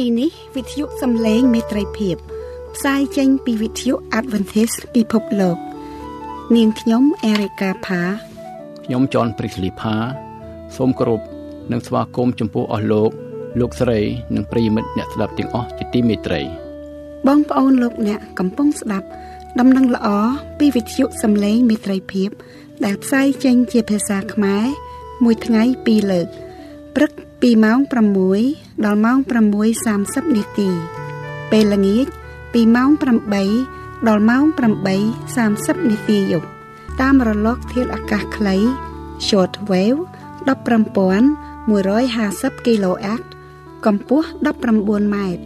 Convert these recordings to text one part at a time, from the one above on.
ទីនេះវិទ្យុសំឡេងមេត្រីភាព ផ្សាយចេញពីវិទ្យុ Adventist ពិភពលោក នាងខ្ញុំអេរិកាផាខ្ញុំចនព្រីកលីផាសូមគោរពនិងស្វាគមន៍ចំពោះអស់លោកលោកស្រីនិងប្រិយមិត្តអ្នកស្ដាប់ទាំងអស់ជាទីមេត្រី បងប្អូនលោកអ្នកកំពុងស្ដាប់ ដំណឹងល្អពីវិទ្យុសំឡេងមេត្រីភាព ដែលផ្សាយចេញជាភាសាខ្មែរមួយថ្ងៃពីរលើកព្រឹក ពីម៉ោង6ដល់ម៉ោង6:30នាទី ពេលល្ងាចពីម៉ោង8ដល់ម៉ោង8:30នាទីយប់តាមរលកធាតុអាកាសខ្លី short wave 15150 kHz កម្ពស់19ម៉ែត្រ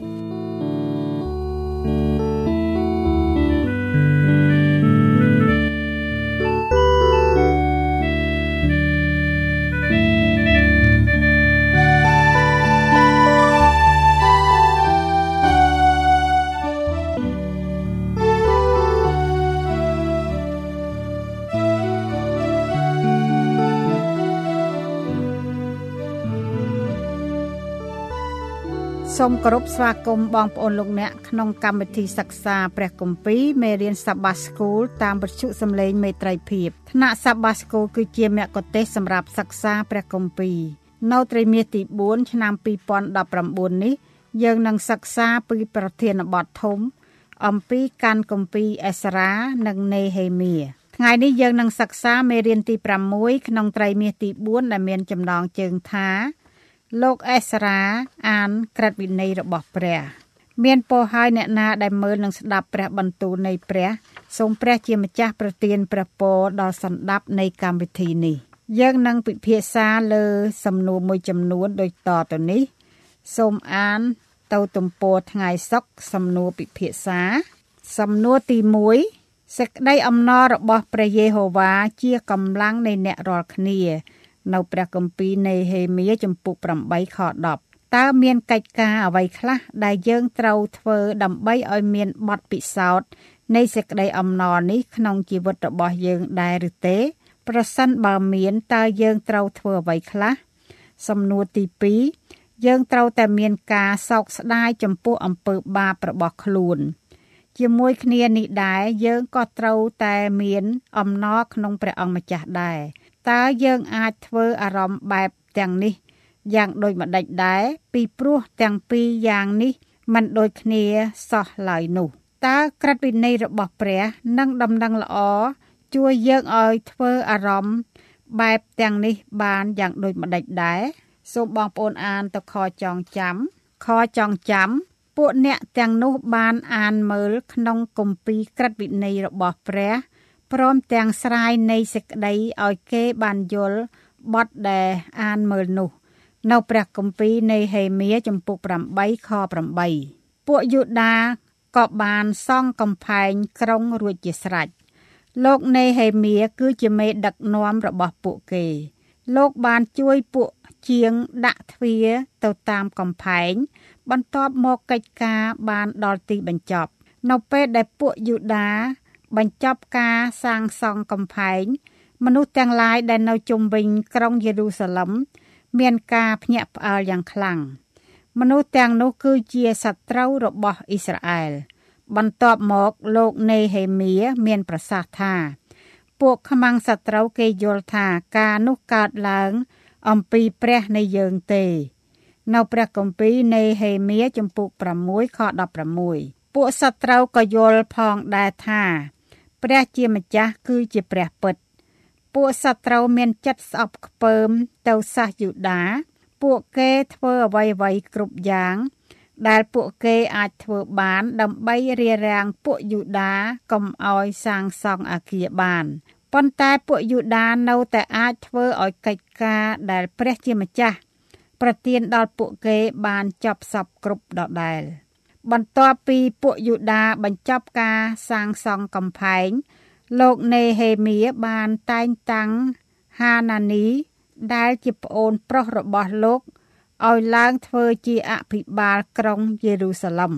សូមគោរពស្វាគមន៍បងប្អូនលោកអ្នកក្នុងកម្មវិធីសិក្សាព្រះគម្ពីរមេរៀនសាបាស្គូលតាមវិទ្យុសំឡេងមេត្រីភាពថ្នាក់សាបាស្គូលគឺជាមគ្គុទ្ទេសក៍សម្រាប់សិក្សាព្រះគម្ពីរនៅត្រីមាសទី4ឆ្នាំ2019នេះ យើងនឹងសិក្សាពីប្រធានបទធំ អំពីកាន់គម្ពីរអេសារ៉ានិងនេហេមៀថ្ងៃនេះយើងនឹងសិក្សាមេរៀនទី6ក្នុងត្រីមាសទី4ដែលមានចំណងជើងថា លោកអេសារ៉ាអានក្រឹតវិន័យរបស់ព្រះ មានពោហើយអ្នកណាដែលមើលនឹងស្ដាប់ព្រះបន្ទូលនៃព្រះសូមព្រះជាម្ចាស់ប្រទានព្រះពរដល់សន្តាប់នៃកម្មវិធីនេះ យើងនឹងពិភាក្សាលើ សំណួរមួយចំនួនដូចតទៅនេះ សូមអាន ទៅទំព័រថ្ងៃសុកសំណួរពិភាក្សា សំណួរទី1សេចក្តីអំណររបស់ព្រះយេហូវ៉ាជាកម្លាំងនៃអ្នករាល់គ្នា នៅព្រះគម្ពីរនៃហេមៀចំពុក8ខ10តើមានកិច្ចការអ្វីខ្លះដែលយើងត្រូវធ្វើដើម្បីឲ្យមានបទពិសោធន៍នៃសេចក្តីអំណរនេះក្នុងជីវិតរបស់យើងដែរឬទេ ប្រសិនបើមានតើយើងត្រូវធ្វើអ្វីខ្លះសំណួរទី2យើងត្រូវតែមានការសោកស្ដាយចំពោះអំពើបាបរបស់ខ្លួនជាមួយគ្នានេះដែរយើងក៏ត្រូវតែមានអំណរក្នុងព្រះអង្គម្ចាស់ដែរ តើយើងអាចធ្វើអារម្មណ៍បែបទាំងនេះយ៉ាងដូចម្ដេចដែរពីព្រោះទាំងពីរយ៉ាងនេះมันដូចគ្នាសោះឡើយនោះតើក្រឹតវិន័យរបស់ព្រះនិងដំណឹងល្អជួយយើងឲ្យធ្វើអារម្មណ៍បែបទាំងនេះបានយ៉ាងដូចម្ដេចដែរសូមបងប្អូនអានទៅខចងចាំខចងចាំពួកអ្នកទាំងនោះបានអានមើលក្នុងគម្ពីរក្រឹតវិន័យរបស់ព្រះ ព្រមទាំងស្រាយនៃសេចក្តីឲ្យគេបានយល់បទដែលអានមើលនោះ នៅព្រះគម្ពីរនៃហេមៀចំពុក8ខ8ពួកយូដាក៏បានសង់កំផែងក្រុងរួចជាស្រេចលោកនេហេមៀគឺជាមេដឹកនាំរបស់ពួកគេ លោកបានជួយពួកជាងដាក់ទ្វារទៅតាមកំផែង បន្ទាប់មកកិច្ចការបានដល់ទីបញ្ចប់ នៅពេលដែលពួកយូដា បញ្ចប់ការសាងសង់កំផែង មនុស្សទាំងឡាយដែលនៅជុំវិញក្រុងយេរូសាឡឹមមានការភ្ញាក់ផ្អើលយ៉ាងខ្លាំងមនុស្សទាំងនោះគឺជាសត្រូវរបស់អ៊ីស្រាអែលបន្ទាប់មកលោកនេហេមៀមានប្រសាសន៍ថាពួកខ្មាំងសត្រូវគេយល់ថាការនោះកើតឡើងអំពីព្រះនៃយើងទេ នៅព្រះគម្ពីរនេហេមៀចំពុក6ខ16ពួកសត្រូវក៏យល់ផងដែរថា ព្រះជាម្ចាស់គឺជាព្រះពិត ពួកសត្រូវមានចិត្តស្អប់ខ្ពើមទៅសាសយូដា ពួកគេធ្វើអ្វីអ្វីគ្រប់យ៉ាង ដែលពួកគេអាចធ្វើបាន ដើម្បីរារាំងពួកយូដាកុំឲ្យសាងសង់អគារបានប៉ុន្តែពួកយូដានៅតែអាចធ្វើឲ្យកិច្ចការដែលព្រះជាម្ចាស់ប្រទានដល់ពួកគេបានចប់សពគ្រប់ដដែល។ បន្ទាប់ពីពួកយូដាបញ្ចប់ការសាងសង់កំផែង លោកនេហេមៀបានតែងតាំងហាណានី ដែលជាប្អូនប្រុសរបស់លោកឲ្យឡើងធ្វើជាអភិបាលក្រុងយេរូសាឡឹម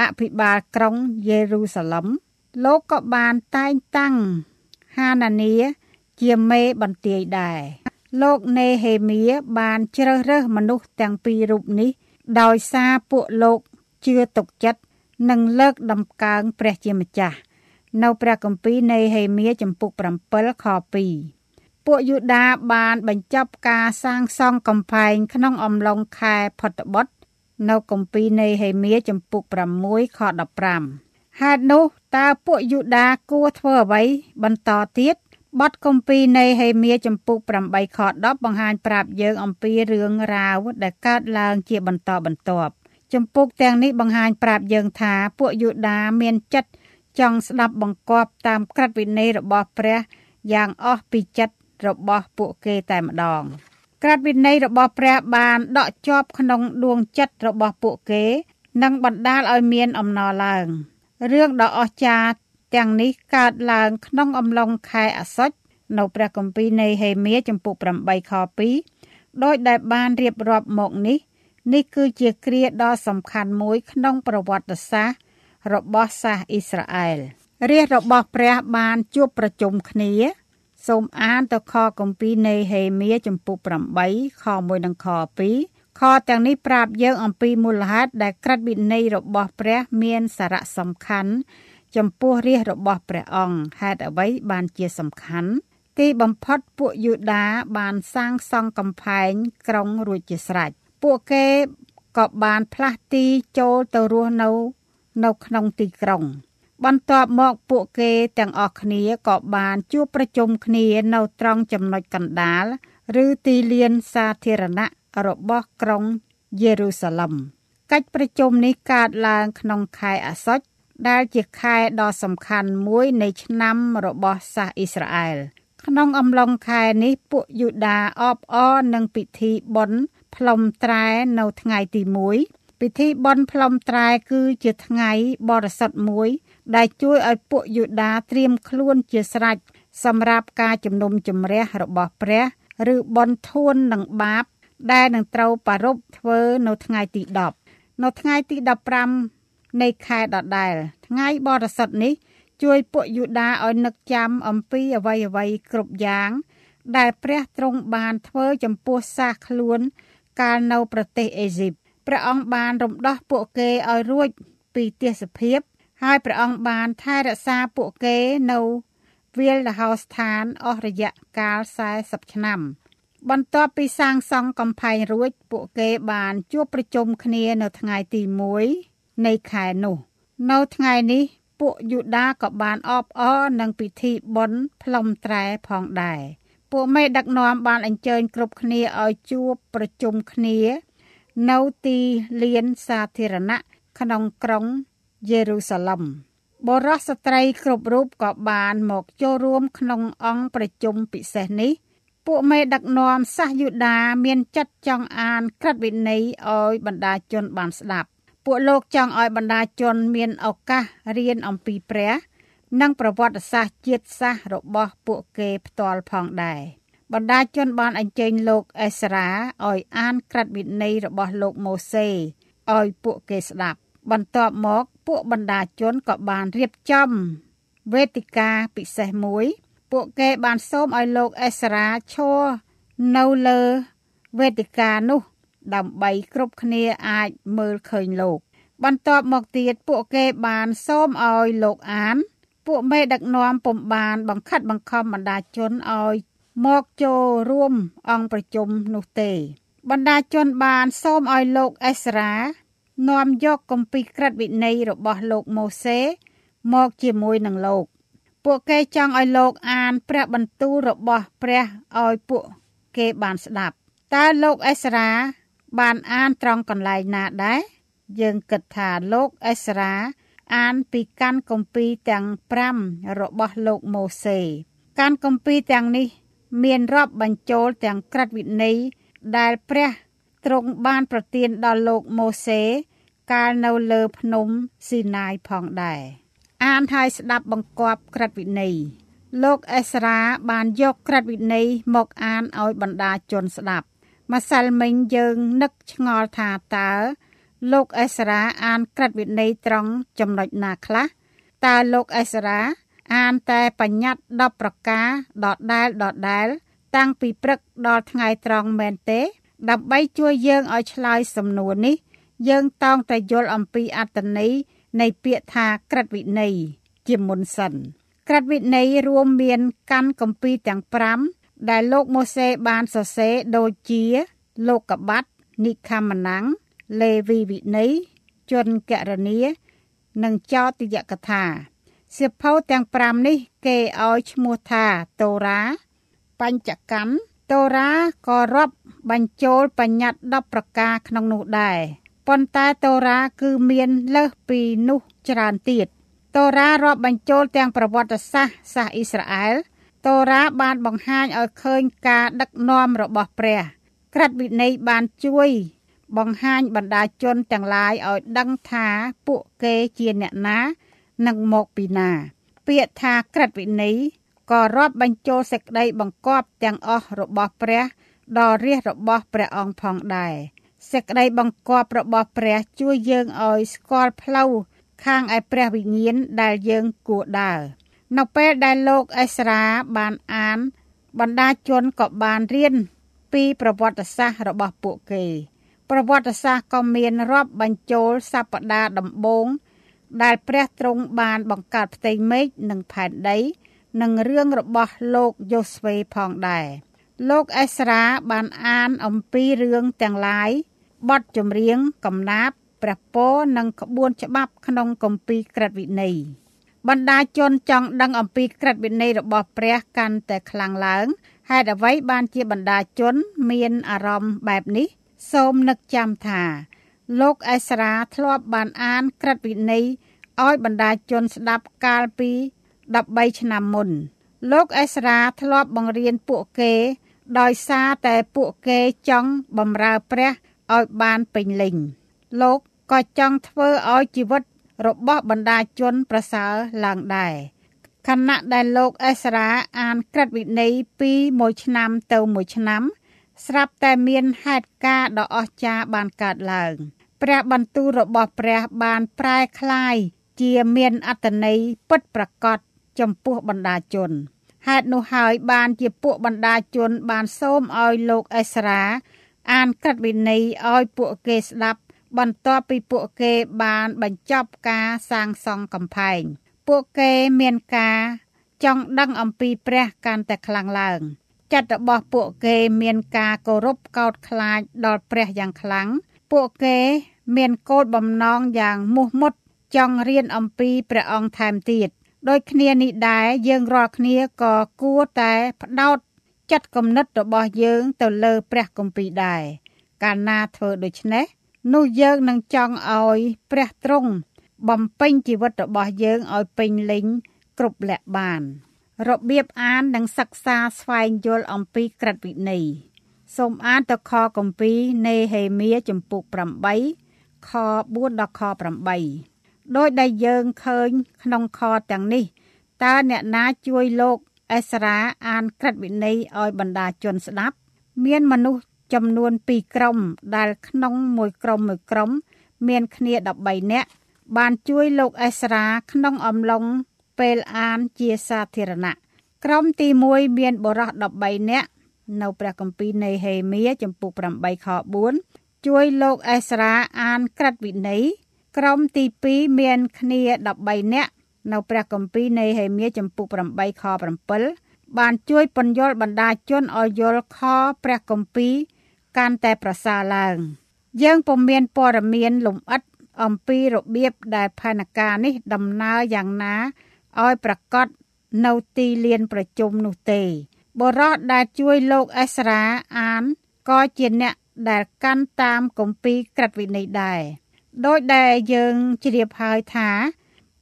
អភិបាលក្រុងយេរូសាឡឹមលោកក៏បានតែងតាំងហាណានី ជាមេបន្ទាយដែរលោកនេហេមៀបានជ្រើសរើសមនុស្សទាំងពីររូបនេះ ដោយសារពួកលោក ជឿទុកចិត្តនិងលើកដំកើងព្រះជាម្ចាស់នៅព្រះគម្ពីរនៃហេមៀចំពុក7ខ2ពួកយូដាបានបញ្ចប់ការសាងសង់កំផែងក្នុងអំឡុងខែផុតបុត្រនៅគម្ពីរនៃហេមៀចំពុក6ខ15ហេតុនោះតើពួកយូដាគួរធ្វើអ្វីបន្តទៀតបទគម្ពីរនៃហេមៀចំពុក8ខ10បង្ហាញប្រាប់យើងអំពីរឿងរ៉ាវដែលកើតឡើងជាបន្តបន្ទាប់ ចំពុកទាំងនេះបង្ហាញប្រាប់យើងថាពួកយូដាមានចិត្តចង់ស្ដាប់បង្គាប់តាមក្រឹតវិន័យរបស់ព្រះយ៉ាងអស់ពីចិត្តរបស់ពួកគេតែម្ដងក្រឹតវិន័យរបស់ព្រះបានដកជាប់ក្នុងដួងចិត្តរបស់ពួកគេនិងបណ្ដាលឲ្យមានអំណរឡើងរឿងដ៏អស្ចារ្យទាំងនេះកើតឡើងក្នុងអំឡុងខែអាសត់នៅព្រះគម្ពីរនៃហេមៀចំពុក8ខ2ដោយដែលបានរៀបរាប់មកនេះ នេះគឺជាគ្រាដ៏សំខាន់មួយក្នុងប្រវត្តិសាស្ត្ររបស់សាសអ៊ីស្រាអែលរាជរបស់ព្រះបានជួបប្រជុំគ្នា សូមអានទៅខគម្ពីរនៃហេមៀចំពុក8ខ1និងខ2ខទាំងនេះប្រាប់យើងអំពីមូលហេតុដែលក្រឹតវិន័យរបស់ព្រះមានសារៈសំខាន់ចំពោះរាជរបស់ព្រះអង្គហេតុអ្វីបានជាសំខាន់ទីបំផុតពួកយូដាបានសាងសង់កំផែងក្រុងរួចជាស្រេច ពួកគេក៏បានផ្លាស់ទីចូលទៅរស់នៅ នៅក្នុងទីក្រុង បន្ទាប់មកពួកគេទាំងអស់គ្នាក៏បានជួបប្រជុំគ្នានៅត្រង់ចំណុចកណ្ដាល ឬទីលានសាធារណៈរបស់ក្រុងយេរូសាឡឹមកិច្ចប្រជុំនេះកើតឡើងក្នុងខែអាសត់ដែលជាខែដ៏សំខាន់មួយនៃឆ្នាំរបស់សាសអ៊ីស្រាអែលក្នុងអំឡុងខែនេះពួកយូដាអបអរនឹងពិធីបុណ្យ ផ្លុំត្រែនៅថ្ងៃទី1ពិធីបុណ្យផ្លុំត្រែគឺជាថ្ងៃបរិសុទ្ធមួយ ដែលជួយឲ្យពួកយូដាត្រៀមខ្លួនជាស្រេចសម្រាប់ការជំនុំជម្រះរបស់ព្រះ ឬបុណ្យធួននឹងបាប ដែលនឹងត្រូវប្រារព្ធធ្វើនៅថ្ងៃទី10នៅថ្ងៃទី15នៃខែដដែល ថ្ងៃបរិសុទ្ធនេះ ជួយពួកយូដាឲ្យនឹកចាំអំពីអ្វីអ្វីគ្រប់យ៉ាង ដែលព្រះទ្រង់បានធ្វើចំពោះសាសខ្លួន កាលនៅប្រទេសអេស៊ីបព្រះអង្គបានរំដោះពួកគេឲ្យរួចពីទេសភាពហើយព្រះអង្គបានថែរក្សាពួកគេនៅវាលដហោស្ថានអស់រយៈកាល40ឆ្នាំ បន្ទាប់ពីសាងសង់កំផែងរួចពួកគេបានជួបប្រជុំគ្នានៅថ្ងៃទី1នៃខែនោះនៅថ្ងៃនេះពួកយូដាក៏បានអបអរនឹងពិធីបុណ្យផ្លុំត្រែផងដែរ ពួកមេដឹកនាំបានអញ្ជើញគ្រប់គ្នាឲ្យជួបប្រជុំគ្នា នៅទីលានសាធារណៈក្នុងក្រុងយេរូសាឡឹមបរិសុស្ត្រីគ្រប់រូបក៏បានមកចូលរួមក្នុងអង្គប្រជុំពិសេសនេះ ពួកមេដឹកនាំសាសយូដាមានចិត្តចង់អានក្រឹតវិន័យឲ្យបណ្ដាជនបានស្ដាប់ ពួកលោកចង់ឲ្យបណ្ដាជនមានឱកាសរៀនអំពីព្រះ និងប្រវត្តិសាស្ត្រជាតិសាសន៍របស់ពួកគេផ្ទាល់ផងដែរបណ្ដាជនបានអញ្ជើញលោកអេសារ៉ាឲ្យអានក្រឹតវិន័យរបស់លោកម៉ូសេឲ្យពួកគេស្ដាប់ បន្ទាប់មកពួកបណ្ដាជនក៏បានរៀបចំវេទិកាពិសេសមួយ ពួកគេបានសូមឲ្យលោកអេសារ៉ាឈរនៅលើវេទិកានោះ ដើម្បីគ្រប់គ្នាអាចមើលឃើញលោក បន្ទាប់មកទៀតពួកគេបានសូមឲ្យលោកអាន ពួកមេដឹកនាំពុំបាន បង្ខិតបង្ខំបណ្ដាជនឲ្យមកចូលរួមអង្គប្រជុំនោះទេ បណ្ដាជនបានសូមឲ្យលោកអេសារ៉ានាំយកគម្ពីរក្រឹតវិន័យរបស់លោកម៉ូសេ មកជាមួយនឹងលោក ពួកគេចង់ឲ្យលោកអានព្រះបន្ទូលរបស់ព្រះឲ្យពួកគេបានស្ដាប់តើលោកអេសារ៉ាបានអានត្រង់កន្លែងណាដែរយើងគិតថាលោកអេសារ៉ា អានពីកាន់គម្ពីរទាំង5របស់លោកម៉ូសេកាន់គម្ពីរទាំងនេះ មានរាប់បញ្ចូលទាំងក្រឹតវិន័យដែលព្រះទ្រង់បានប្រទានដល់លោកម៉ូសេកាលនៅលើភ្នំស៊ីណាយផងដែរអានហើយស្ដាប់បង្គាប់ក្រឹតវិន័យលោកអេសារ៉ាបានយកក្រឹតវិន័យមកអានឲ្យបណ្ដាជនស្ដាប់ម្សិលមិញយើងនឹកឆ្ងល់ថាតើ លោកអេសារ៉ាអានក្រឹតវិន័យត្រង់ចំណុចណាខ្លះតើលោកអេសារ៉ាអានតែបញ្ញត្តិ10ប្រការដដែលដដែលតាំងពីព្រឹកដល់ថ្ងៃត្រង់មែនទេ ដើម្បីជួយយើងឲ្យឆ្លើយសំណួរនេះ យើងតោងតែយល់អំពីអត្តន័យនៃពាក្យថាក្រិតវិន័យជាមុនសិនក្រិតវិន័យរួមមានកាន់គម្ពីរទាំង5ដែលលោកម៉ូសេបានសរសេរដូចជា លោកកបាត់និខមណាំង លេវីវិន័យជនករនីនិងចោទយកថាសៀវភៅទាំង5នេះគេឲ្យឈ្មោះថាតូរ៉ាបញ្ចកម្មតូរ៉ាក៏រាប់បញ្ចូលបញ្ញត្តិ10ប្រការក្នុងនោះដែរប៉ុន្តែតូរ៉ាគឺមានលើសពីនោះច្រើនទៀតតូរ៉ារាប់បញ្ចូលទាំងប្រវត្តិសាស្ត្រសាសអ៊ីស្រាអែលតូរ៉ាបានបង្ហាញឲ្យឃើញការដឹកនាំរបស់ព្រះក្រិតវិន័យបានជួយ បង្ហាញបណ្ដាជនទាំងឡាយឲ្យដឹងថាពួកគេជាអ្នកណានិងមកពីណា ពាក្យថាក្រិតវិន័យក៏រាប់បញ្ចូលសេចក្តីបង្គាប់ទាំងអស់របស់ព្រះដល់រាជរបស់ព្រះអង្គផងដែរសេចក្តីបង្គាប់របស់ព្រះជួយយើងឲ្យស្គាល់ផ្លូវខាងឯព្រះវិញ្ញាណដែលយើងគួរដើរនៅពេលដែលលោកអេស្រាបានអាន បណ្ដាជនក៏បានរៀនពីប្រវត្តិសាស្ត្ររបស់ពួកគេ ប្រវត្តិសាស្ត្រក៏មានរាប់បញ្ចូលសព្ទាដំបូងដែលព្រះទ្រង់បានបង្កើតផ្ទៃមេឃនិងផែនដី និងរឿងរបស់លោកយ៉ូស្វេផងដែរលោកអេស្រាបានអានអំពីរឿងទាំងឡាយបទចម្រៀងកំណាព្យព្រះពរនិងក្បួនច្បាប់ក្នុងគម្ពីរក្រឹតវិន័យបណ្ដាជនចង់ដឹងអំពីក្រឹតវិន័យរបស់ព្រះកាន់តែខ្លាំងឡើងហេតុអ្វីបានជាបណ្ដាជនមានអារម្មណ៍បែបនេះ សូមនឹកចាំថា លោកអេស្រាធ្លាប់បានអានក្រឹតវិន័យឲ្យបណ្ដាជនស្ដាប់កាលពី13ឆ្នាំមុន លោកអេស្រាធ្លាប់បង្រៀនពួកគេ ដោយសារតែពួកគេចង់បម្រើព្រះឲ្យបានពេញលេញលោកក៏ចង់ធ្វើឲ្យជីវិតរបស់បណ្ដាជនប្រសើរឡើងដែរខណៈដែលលោកអេសរ៉ាអានក្រឹតវិន័យពីមួយឆ្នាំទៅមួយឆ្នាំ ស្រាប់តែមានហេតុការណ៍ដ៏អស្ចារ្យបានកើតឡើង ព្រះបន្ទូលរបស់ព្រះបានប្រែคลายជាមានអត្តន័យពិតប្រាកដចំពោះបណ្ដាជនហេតុនោះហើយបានជាពួកបណ្ដាជនបានសូមឲ្យលោកអេសរ៉ាអានក្រឹតវិន័យឲ្យពួកគេស្ដាប់បន្ទាប់ពីពួកគេបានបញ្ចប់ការសាងសង់កំផែងពួកគេមានការចង់ដឹងអំពីព្រះកាន់តែខ្លាំងឡើង ចិត្តរបស់ពួកគេមានការគោរពកោតខ្លាចដល់ព្រះយ៉ាងខ្លាំងពួកគេមានគោលបំណងយ៉ាងមោះមុតចង់រៀនអំពីព្រះអង្គថែមទៀតដោយគ្នានេះដែរយើងរាល់គ្នាក៏គួរតែផ្ដោតចិត្តគំនិតរបស់យើងទៅលើព្រះគម្ពីរដែរកាលណាធ្វើដូច្នេះនោះយើងនឹងចង់ឲ្យព្រះទ្រង់បំពេញជីវិតរបស់យើងឲ្យពេញលេញគ្រប់លក្ខបាន របៀបអាននិងសិក្សាស្វែងយល់អំពីក្រឹតវិន័យសូមអានទៅខគម្ពីរនេហេមៀចំពុក8ខ4ដល់ខ8ដោយដែលយើងឃើញក្នុងខទាំងនេះតើអ្នកណាជួយលោកអេសរ៉ាអានក្រឹតវិន័យឲ្យបណ្ដាជនស្ដាប់ មានមនុស្សចំនួន2ក្រុមដែលក្នុងមួយក្រុមមួយក្រុម មានគ្នា13នាក់បានជួយលោកអេសរ៉ាក្នុងអំឡុង ពេលអានជាសាធារណៈក្រុមទី1មានបរិះ13នាក់នៅព្រះគម្ពីរនៃហេមៀចំពុក8ខ4ជួយលោកអេសរ៉ាអានក្រឹតវិន័យក្រុមទី2មានគ្នា13នាក់នៅព្រះគម្ពីរនៃហេមៀចំពុក8ខ7បានជួយពន្យល់បណ្ដាជនឲ្យយល់ខព្រះគម្ពីរកាន់តែប្រសើរឡើងយើងពុំមានព័ត៌មានលម្អិតអំពីរបៀបដែលផែនការនេះដំណើរយ៉ាងណា ឲ្យប្រកាសនៅទីលានប្រជុំនោះទេ បរោះដែលជួយលោកអេសរ៉ាអានក៏ជាអ្នកដែលកាន់តាមគម្ពីរក្រឹតវិន័យដែរដោយដែលយើងជ្រាបហើយថា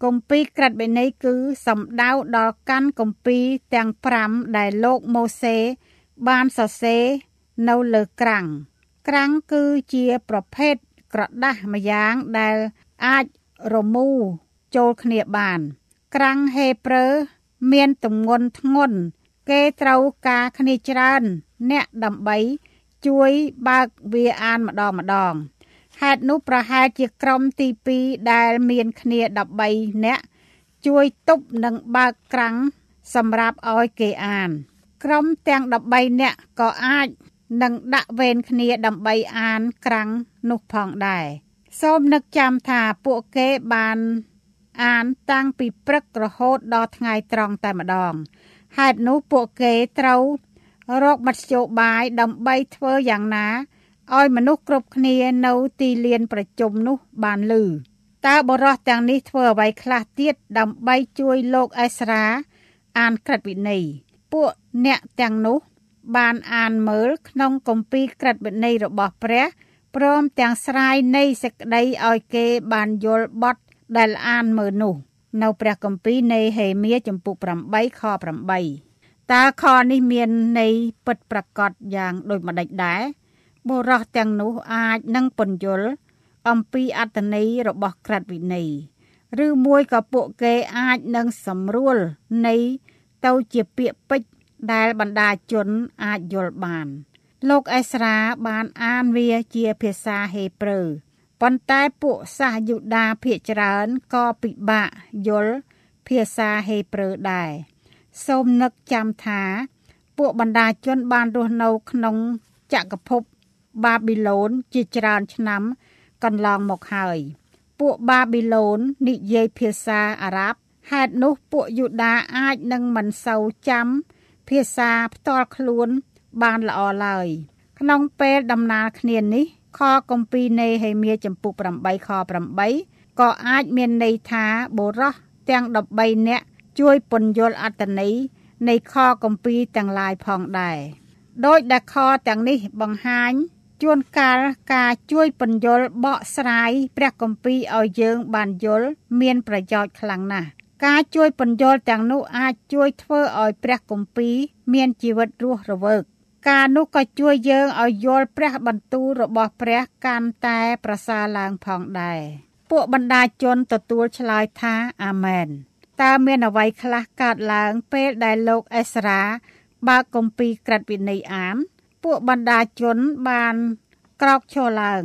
គម្ពីរក្រឹតវិន័យគឺសំដៅដល់កាន់គម្ពីរទាំង5ដែលលោកម៉ូសេបានសរសេរនៅលើក្រាំងក្រាំងគឺជាប្រភេទក្រដាស់ម្យ៉ាងដែលអាចរមូរចូលគ្នាបាន ក្រាំងហេប្រឺមានទម្ងន់ធ្ងន់គេត្រូវការគ្នាច្រើន អ្នកដើម្បីជួយបើកវាអានម្ដងម្ដងហេតុនោះប្រហែលជាក្រុមទី2ដែលមានគ្នា13នាក់ជួយទប់និងបើកក្រាំងសម្រាប់ឲ្យគេអាន ក្រុមទាំង13នាក់ក៏អាចនិងដាក់វេនគ្នាដើម្បីអានក្រាំងនោះផងដែរសូមនឹកចាំថាពួកគេបាន អានតាំងពីព្រឹករហូតដល់ថ្ងៃត្រង់តែម្ដងហេតុនោះពួកគេត្រូវរកមធ្យោបាយដើម្បីធ្វើយ៉ាងណាឲ្យមនុស្សគ្រប់គ្នានៅទីលានប្រជុំនោះបានលឺតើបរោះទាំងនេះធ្វើអ្វីខ្លះទៀតដើម្បីជួយលោកអេសរ៉ាអានក្រឹតវិន័យពួកអ្នកទាំងនោះបានអានមើលក្នុងគម្ពីរក្រឹតវិន័យរបស់ព្រះព្រមទាំងស្រាយនៃសេចក្តីឲ្យគេបានយល់បទ ដែលអានមើលនោះ នៅព្រះគម្ពីរនៃហេមៀចំពុក8ខ8តើខនេះមានន័យពិតប្រាកដយ៉ាងដូចម្ដេចដែរបុរសទាំងនោះអាចនឹងពន្យល់អំពីអត្តន័យរបស់ក្រិតវិន័យឬមួយក៏ពួកគេអាចនឹងសម្រួលនៃទៅជាពាក្យពេចន៍ដែលបណ្ដាជនអាចយល់បាន លោកអេស្រាបានអានវាជាភាសាហេប្រឺ ប៉ុន្តែពួកសាសយូដាភាគច្រើនក៏ពិបាកយល់ភាសាហេប្រឺដែរសូមនឹកចាំថា ពួកបណ្ដាជនបានរស់នៅក្នុងចក្រភពបាប៊ីឡូនជាច្រើនឆ្នាំ កន្លងមកហើយ ពួកបាប៊ីឡូននិយាយភាសាអារ៉ាប់ហេតុនោះពួកយូដាអាចនឹងមិនសូវចាំ ភាសាផ្ទាល់ខ្លួនបានល្អឡើយក្នុងពេលដំណើរគ្នានេះ ខគម្ពីរនៃហេមៀចំពុក8ខ8ក៏អាចមានន័យថាបុរសទាំង13នាក់ជួយពន្យល់អត្តន័យនៃខគម្ពីរទាំងឡាយផងដែរដោយដែលខទាំងនេះបង្ហាញជួនកាលការជួយពន្យល់បកស្រាយព្រះគម្ពីរឲ្យយើងបានយល់មានប្រយោជន៍ខ្លាំងណាស់ការជួយពន្យល់ទាំងនោះអាចជួយធ្វើឲ្យព្រះគម្ពីរមានជីវិតរស់រវើក ការនោះក៏ជួយយើងឲ្យយល់ព្រះបន្ទូលរបស់ព្រះកាន់តែប្រសើរឡើងផងដែរពួកបណ្ដាជនទទួលឆ្លើយថាអាមែនតើមានអ្វីខ្លះកើតឡើងពេលដែលលោកអេសរ៉ាបើកគម្ពីរក្រឹតវិន័យអាន ពួកបណ្ដាជនបានក្រោកឈរឡើង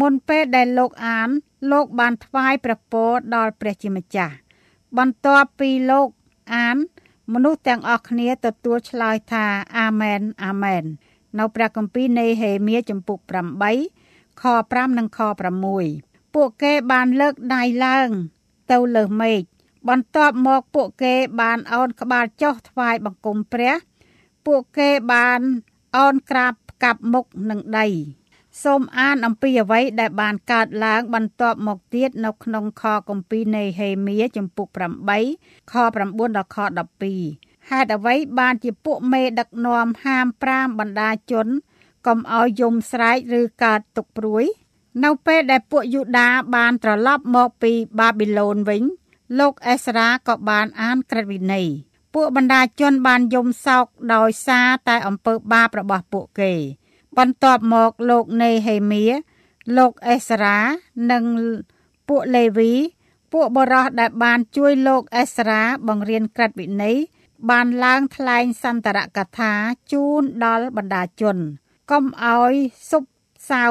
មុនពេលដែលលោកអាន លោកបានថ្វាយព្រះពរដល់ព្រះជាម្ចាស់បន្ទាប់ពីលោកអាន មនុស្សទាំងអស់គ្នាទទួលឆ្លើយថាអាមែនអាមែននៅព្រះគម្ពីរនៃហេមៀចំពុក8ខ5និងខ6ពួកគេបានលើកដៃឡើងទៅលើមេឃបន្ទាប់មកពួកគេបានអោនក្បាលចុះថ្វាយបង្គំព្រះ ពួកគេបានអោនក្រាបផ្កាប់មុខនឹងដី សូមអានអំពីអ្វីដែលបានកើតឡើងបន្ទាប់មកទៀតនៅក្នុងខគម្ពីរនៃហេមៀចំពុក8ខ9ដល់ខ12ហេតុអ្វីបានជាពួកមេដឹកនាំហាម5បណ្ដាជនកុំឲ្យយំស្រែកឬកើតទុកព្រួយ នៅពេលដែលពួកយូដាបានត្រឡប់មកពីបាប៊ីឡូនវិញ លោកអេសរ៉ាក៏បានអានក្រឹតវិន័យពួកបណ្ដាជនបានយំសោកដោយសារតែអំពើបាបរបស់ពួកគេ បន្ទាប់មកលោកនេហេមៀលោកអេសរ៉ានិងពួកលេវី ពួកបរោះដែលបានជួយលោកអេសរ៉ាបង្រៀនក្រឹតវិន័យបានឡើងថ្លែងសន្តរកថាជូនដល់បណ្ដាជនកុំឲ្យសុបសៅ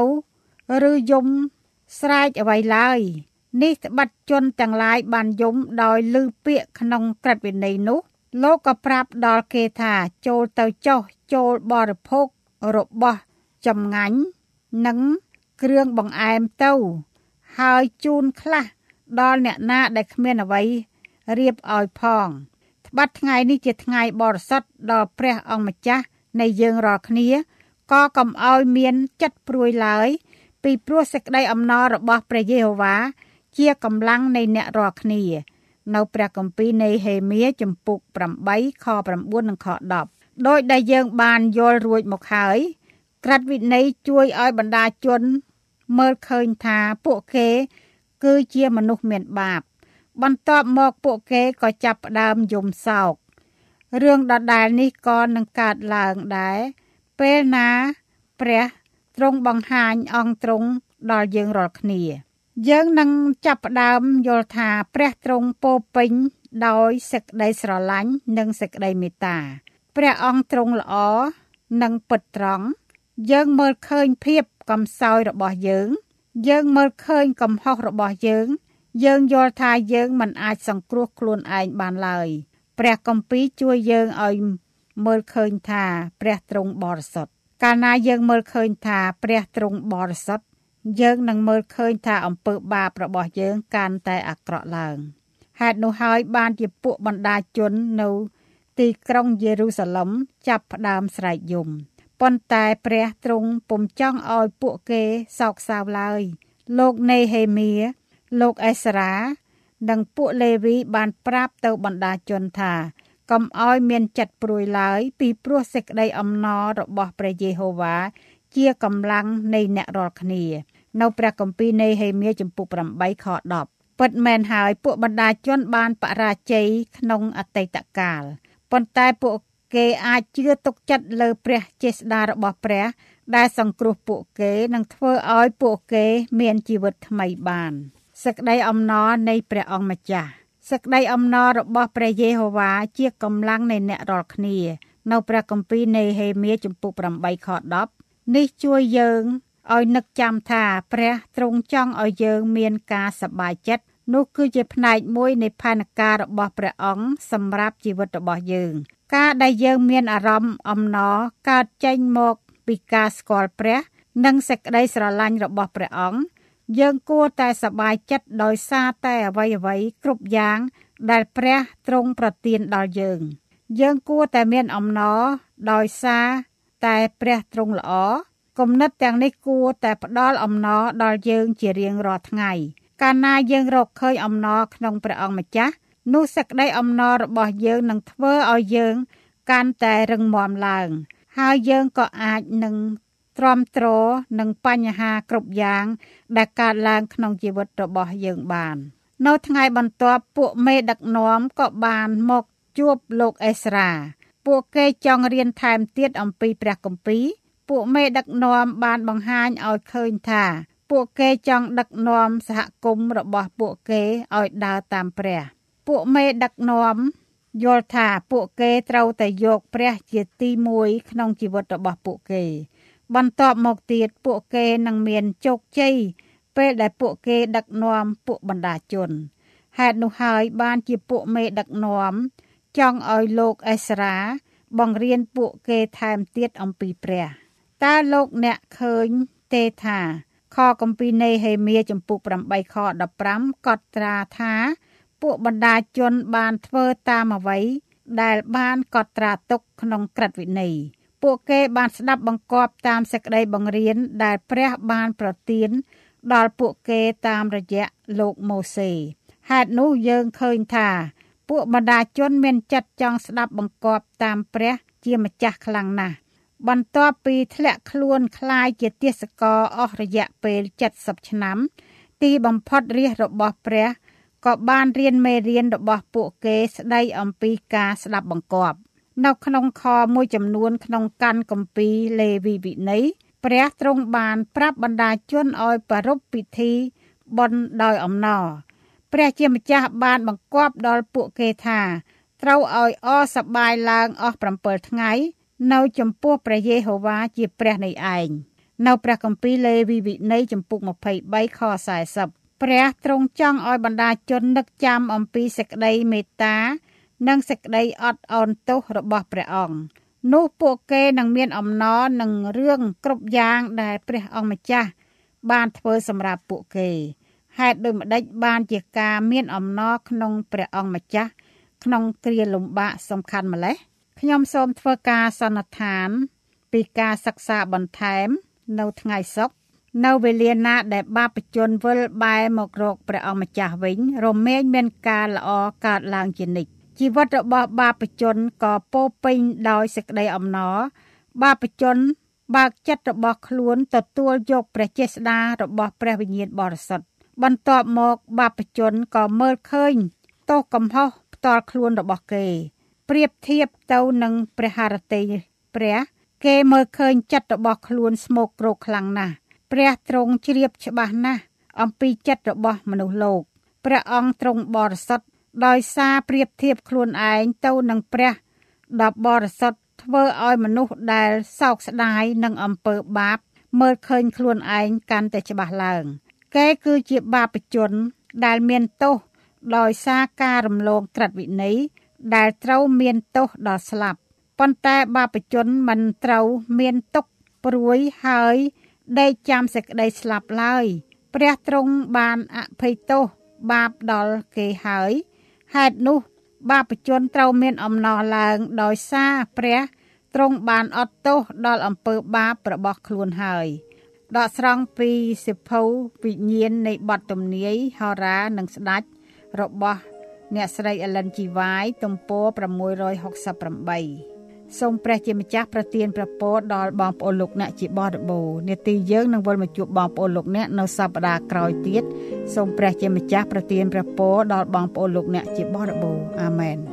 ឬយំស្រែកអ្វីឡើយ នេះត្បិតជនទាំងឡាយបានយំដោយលឺពាក្យក្នុងក្រឹតវិន័យនោះ លោកក៏ប្រាប់ដល់គេថាចូលទៅចុះចូលបរិភោគរបស់ ចម្ងាញ់និងគ្រឿងបង្អែមទៅ ហើយជូនខ្លះដល់អ្នកណាដែលគ្មានអ្វីរៀបឲ្យផងត្បិតថ្ងៃនេះជាថ្ងៃបរិសុទ្ធដល់ព្រះអង្គម្ចាស់នៃយើងរាល់គ្នាក៏កុំឲ្យមានចិត្តព្រួយឡើយ ពីព្រោះសេចក្តីអំណររបស់ព្រះយេហូវ៉ាជាកម្លាំងនៃអ្នករាល់គ្នា នៅព្រះគម្ពីរនៃហេមៀចំពុក8ខ9និងខ10ដោយដែលយើងបានយល់រួចមកហើយ ក្រិតវិន័យជួយឲ្យបណ្ដាជន មើលឃើញថាពួកគេ គឺជាមនុស្សមានបាប បន្ទាប់មកពួកគេក៏ចាប់ផ្ដើមយំសោករឿងដដែលនេះក៏នឹងកើតឡើងដែរពេលណាព្រះទ្រង់បង្ហាញអង្គទ្រង់ដល់យើងរាល់គ្នា យើងនឹងចាប់ផ្ដើមយល់ថាព្រះទ្រង់ពោពេញដោយសេចក្តីស្រឡាញ់និងសេចក្តីមេត្តា ព្រះអង្គទ្រង់ល្អនិងពិតត្រង់ យើងមើលឃើញភាពកំសោយរបស់យើង យើងមើលឃើញកំហុសរបស់យើង យើងយល់ថាយើងមិនអាចសង្គ្រោះខ្លួនឯងបានឡើយព្រះគម្ពីរជួយយើងឲ្យមើលឃើញថាព្រះទ្រង់បរិសុទ្ធកាលណាយើងមើលឃើញថាព្រះទ្រង់បរិសុទ្ធយើងនឹងមើលឃើញថាអំពើបាបរបស់យើងកាន់តែអាក្រក់ឡើងហេតុនោះហើយបានជាពួកបណ្ដាជននៅទីក្រុងយេរូសាឡឹមចាប់ផ្ដើមស្រែកយំ ប៉ុន្តែព្រះទ្រង់ពុំចង់ឲ្យពួកគេសោកសៅឡើយ លោកនេហេមៀលោកអេសារ៉ានិងពួកលេវីបានប្រាប់ទៅបណ្ដាជនថាកុំឲ្យមានចិត្តព្រួយឡើយពីព្រោះសេចក្តីអំណររបស់ព្រះយេហូវ៉ាជាកម្លាំងនៃអ្នករាល់គ្នា នៅព្រះគម្ពីរនៃហេមៀចំពុក8ខ10ពិតមែនហើយពួកបណ្ដាជនបានបរាជ័យក្នុងអតីតកាលប៉ុន្តែពួក គេអាចជឿទុកចិត្តលើព្រះចេស្តារបស់ព្រះ ដែលសង្គ្រោះពួកគេនិងធ្វើឲ្យពួកគេមានជីវិតថ្មីបានសេចក្តីអំណរនៃព្រះអង្គម្ចាស់សេចក្តីអំណររបស់ព្រះយេហូវ៉ាជាកម្លាំងនៃអ្នករាល់គ្នា នៅព្រះគម្ពីរនៃហេមៀចំពុក8ខ10នេះជួយយើងឲ្យនឹកចាំថាព្រះទ្រង់ចង់ឲ្យយើងមានការសប្បាយចិត្តនោះគឺជាផ្នែកមួយនៃផែនការរបស់ព្រះអង្គសម្រាប់ជីវិតរបស់យើង ការដែលយើងមានអារម្មណ៍អំណរកើតចេញមកពីការស្គាល់ព្រះ និងសេចក្តីស្រឡាញ់របស់ព្រះអង្គយើងគួរតែសប្បាយចិត្តដោយសារតែអ្វីអ្វីគ្រប់យ៉ាងដែលព្រះទ្រង់ប្រទានដល់យើង យើងគួរតែមានអំណរដោយសារតែព្រះទ្រង់ល្អគំនិតទាំងនេះគួរតែផ្ដល់អំណរដល់យើងជារៀងរាល់ថ្ងៃ កាលណាយើងរកឃើញអំណរក្នុងព្រះអង្គម្ចាស់ នោះសេចក្តីអំណររបស់យើងនឹងធ្វើឲ្យយើង កាន់តែរឹងមាំឡើង ហើយយើងក៏អាចនឹងទ្រាំទ្រនឹងបញ្ហាគ្រប់យ៉ាង ដែលកើតឡើងក្នុងជីវិតរបស់យើងបាន នៅថ្ងៃបន្ទាប់ពួកមេដឹកនាំក៏បានមកជួបលោកអេស្រាពួកគេចង់រៀនថែមទៀតអំពីព្រះគម្ពីរពួកមេដឹកនាំបានបង្ហាញឲ្យឃើញថា ពួកគេចង់ដឹកនាំសហគមន៍របស់ពួកគេឲ្យដើរតាមព្រះ ពួកមេដឹកនាំយល់ថាពួកគេត្រូវតែយកព្រះជាទី1ក្នុងជីវិតរបស់ពួកគេ បន្ទាប់មកទៀតពួកគេនឹងមានជោគជ័យពេលដែលពួកគេដឹកនាំពួកបណ្ដាជនហេតុនោះហើយបានជាពួកមេដឹកនាំចង់ឲ្យលោកអេសារ៉ាបង្រៀនពួកគេថែមទៀតអំពីព្រះតើលោកអ្នកឃើញទេថាខកំពីនៃហេមៀចំពុក8ខ15កត់ត្រាថា ពួកបណ្ដាជនបានធ្វើតាមអ្វីដែលបានកត់ត្រាទុកក្នុងក្រឹតវិន័យពួកគេបានស្ដាប់បង្គាប់តាមសេចក្តីបង្រៀនដែលព្រះបានប្រទានដល់ពួកគេតាមរយៈលោកម៉ូសេហេតុនោះយើងឃើញថា ពួកបណ្ដាជនមានចិត្តចង់ស្ដាប់បង្គាប់តាមព្រះជាម្ចាស់ខ្លាំងណាស់បន្ទាប់ពីធ្លាក់ខ្លួនคล้ายជាទាសករអស់រយៈពេល70ឆ្នាំ ទីបំផុតរាជរបស់ព្រះ ក៏បានរៀនមេរៀនរបស់ពួកគេស្ដីអំពីការស្ដាប់បង្គាប់ នៅក្នុងខមួយចំនួនក្នុងកាន់កម្ពីលេវីវិន័យព្រះទ្រង់បានប្រាប់បណ្ដាជនឲ្យប្រារព្ធពិធីបុណ្យដោយអំណរព្រះជាម្ចាស់បានបង្គាប់ដល់ពួកគេថាត្រូវឲ្យអសប្បាយឡើងអស់7ថ្ងៃ នៅចំពោះព្រះយេហូវ៉ាជាព្រះនៃឯងនៅព្រះគម្ពីរលេវីវិន័យចំពុក23ខ40 ព្រះទ្រង់ចង់ឲ្យបណ្ដាជននឹកចាំអំពីសេចក្តីមេត្តា និងសេចក្តីអត់ឱនទោសរបស់ព្រះអង្គនោះពួកគេនឹងមានអំណរនឹងរឿងគ្រប់យ៉ាងដែលព្រះអង្គម្ចាស់បានធ្វើសម្រាប់ពួកគេហេតុដូចម្ដេចបានជាការមានអំណរក្នុងព្រះអង្គម្ចាស់ក្នុងគ្រាលំបាកសំខាន់ម្ល៉េះខ្ញុំសូមធ្វើការសន្និដ្ឋាន ពីការសិក្សាបន្ថែម នៅថ្ងៃសុក្រ នៅវេលាណាដែលបាបជនវិលបែរមករកព្រះអង្គម្ចាស់វិញ រមែងមានការល្អកើតឡើងជានិច្ចជីវិតរបស់បាបជនក៏ពោពេញដោយសេចក្តីអំណរបាបជនបើកចិត្តរបស់ខ្លួនទទួលយកព្រះចេស្តារបស់ព្រះវិញ្ញាណបរិសុទ្ធបន្ទាប់មកបាបជនក៏មើលឃើញទោសកំហុសផ្ទាល់ខ្លួនរបស់គេ ប្រៀបធៀបទៅនឹងព្រះハរតីព្រះ គេមើលឃើញចិត្តរបស់ខ្លួនស្មោកគ្រោកខ្លាំងណាស់ ព្រះទ្រង់ជ្រាបច្បាស់ណាស់អំពីចិត្តរបស់មនុស្សលោកព្រះអង្គទ្រង់បរិសុទ្ធដោយសារប្រៀបធៀបខ្លួនឯងទៅនឹងព្រះដ៏បរិសុទ្ធធ្វើឲ្យមនុស្សដែលសោកស្ដាយនឹងអំពើបាប មើលឃើញខ្លួនឯងកាន់តែច្បាស់ឡើងគេគឺជាបាបជនដែលមានទោសដោយសារការរំលងក្រឹតវិន័យដែលត្រូវមានទោសដល់ស្លាប់ប៉ុន្តែបាបជនមិនត្រូវមានទុកព្រួយហើយ ដេកចាំសេចក្តីស្លាប់ឡើយ ព្រះទ្រង់បានអភ័យទោសបាបដល់គេហើយហេតុនោះ បាបជនត្រូវមានអំណរឡើងដោយសារព្រះទ្រង់បានអត់ទោសដល់អំពើបាបរបស់ខ្លួនហើយដកស្រង់ពីសិភៅវិញ្ញាណនៃបទទំនាយហោរានិងស្ដេចរបស់អ្នកស្រី Ellen G. White ទំព័រ668 សូមព្រះជាម្ចាស់ប្រទានព្រះពរដល់បងប្អូនលោកអ្នកជាបរិបូរនាទីយើងនឹងវិលមកជួបបងប្អូនលោកអ្នកនៅសប្តាហ៍ក្រោយទៀតសូមព្រះជាម្ចាស់ប្រទានព្រះពរដល់បងប្អូនលោកអ្នកជាបរិបូរអាមែន